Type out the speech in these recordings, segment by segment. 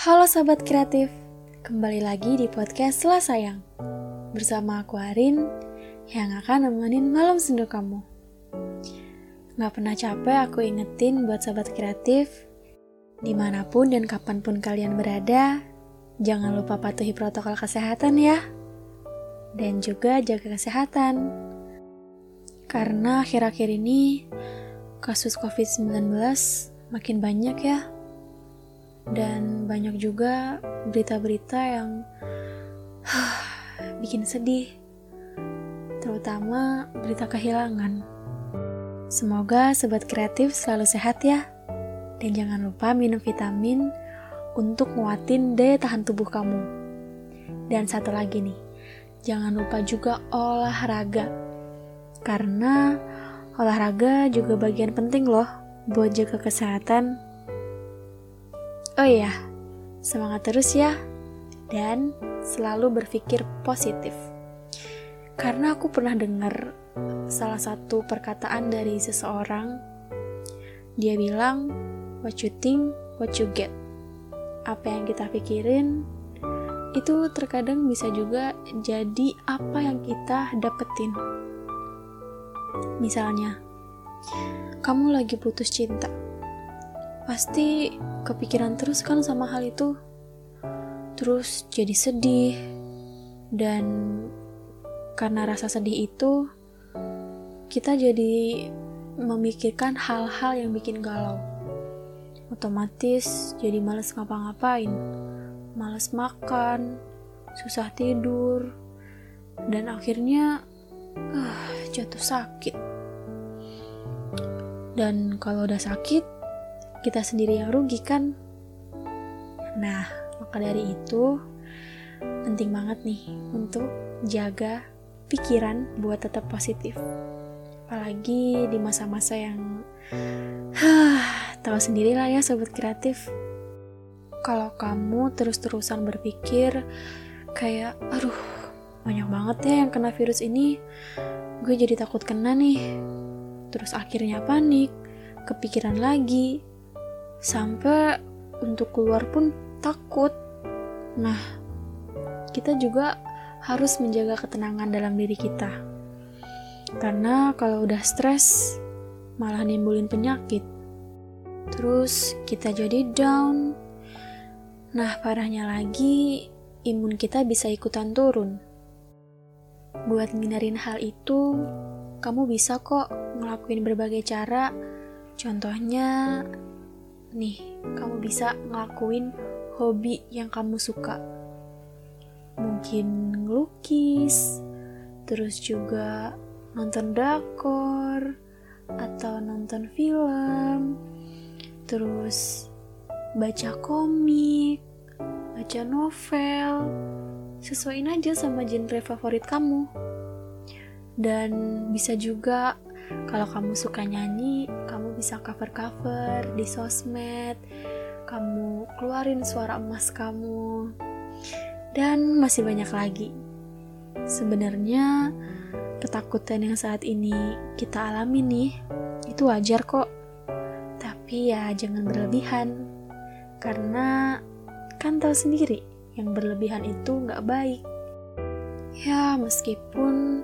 Halo Sobat Kreatif, kembali lagi di podcast Selah Sayang. Bersama aku Arin, yang akan nemenin malam sendu kamu. Gak pernah capek aku ingetin buat Sobat Kreatif Di mana pun dan kapan pun kalian berada, jangan lupa patuhi protokol kesehatan ya. Dan juga jaga kesehatan. Karena akhir-akhir ini kasus COVID-19 makin banyak ya dan banyak juga berita-berita yang bikin sedih, terutama berita kehilangan. Semoga sobat kreatif selalu sehat ya, dan jangan lupa minum vitamin untuk nguatin daya tahan tubuh kamu. Dan satu lagi nih, jangan lupa juga olahraga, karena olahraga juga bagian penting loh buat jaga kesehatan Oh iya, semangat terus ya, dan selalu berpikir positif. Karena aku pernah dengar salah satu perkataan dari seseorang, dia bilang, "What you think, what you get." Apa yang kita pikirin itu terkadang bisa juga jadi apa yang kita dapetin. Misalnya, kamu lagi putus cinta pasti kepikiran terus kan sama hal itu. Terus jadi sedih. Dan karena rasa sedih itu kita jadi memikirkan hal-hal yang bikin galau. Otomatis jadi males ngapa-ngapain. Males makan susah tidur dan akhirnya uh, jatuh sakit. Dan kalau udah sakit kita sendiri yang rugi kan? Nah, maka dari itu penting banget nih untuk jaga pikiran buat tetap positif. Apalagi di masa-masa yang huh, tahu sendiri lah ya sobat kreatif. Kalau kamu terus-terusan berpikir kayak aduh banyak banget ya yang kena virus ini, gue jadi takut kena nih. Terus akhirnya panik, kepikiran lagi, sampai untuk keluar pun takut. Nah, kita juga harus menjaga ketenangan dalam diri kita. Karena kalau udah stres, malah nimbulin penyakit. Terus kita jadi down. Nah, parahnya lagi, imun kita bisa ikutan turun. Buat ngindarin hal itu, kamu bisa kok ngelakuin berbagai cara. Contohnya, nih kamu bisa ngelakuin hobi yang kamu suka. Mungkin ngelukis terus juga nonton drakor atau nonton film terus baca komik baca novel. Sesuaiin aja sama genre favorit kamu. Dan bisa juga kalau kamu suka nyanyi, kamu bisa cover-cover di sosmed, kamu keluarin suara emas kamu, dan masih banyak lagi. Sebenarnya, ketakutan yang saat ini kita alami nih, itu wajar kok. Tapi ya jangan berlebihan, karena kan tahu sendiri, yang berlebihan itu nggak baik. Ya, meskipun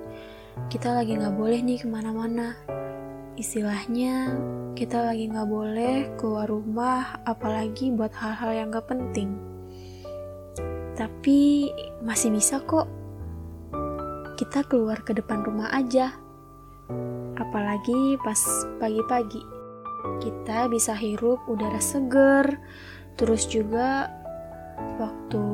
kita lagi nggak boleh nih ke mana-mana. Istilahnya, kita lagi nggak boleh keluar rumah, apalagi buat hal-hal yang gak penting. Tapi masih bisa kok. Kita keluar ke depan rumah aja. Apalagi pas pagi-pagi. Kita bisa hirup udara seger, terus juga waktu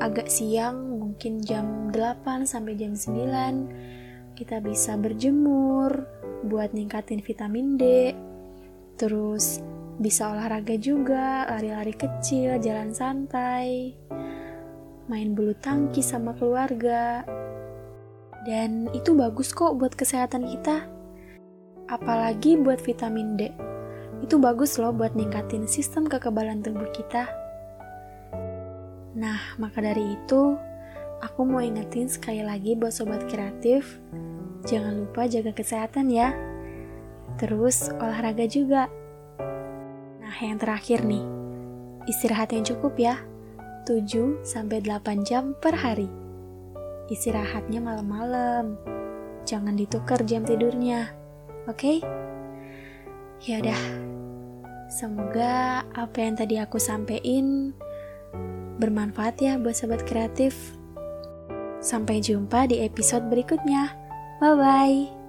agak siang mungkin jam 8 sampai jam 9 kita bisa berjemur buat ningkatin vitamin D, terus bisa olahraga juga, lari-lari kecil, jalan santai, main bulu tangkis sama keluarga. Dan itu bagus kok buat kesehatan kita. Apalagi buat vitamin D. Itu bagus loh buat ningkatin sistem kekebalan tubuh kita. Nah, maka dari itu, Aku mau ingetin sekali lagi buat sobat kreatif, jangan lupa jaga kesehatan ya. Terus olahraga juga. Nah, yang terakhir nih, istirahat yang cukup ya. 7 sampai 8 jam per hari. Istirahatnya malam-malam. Jangan ditukar jam tidurnya. Oke? Okay? Ya udah. Semoga apa yang tadi aku sampein bermanfaat ya buat sobat kreatif. Sampai jumpa di episode berikutnya. Bye bye.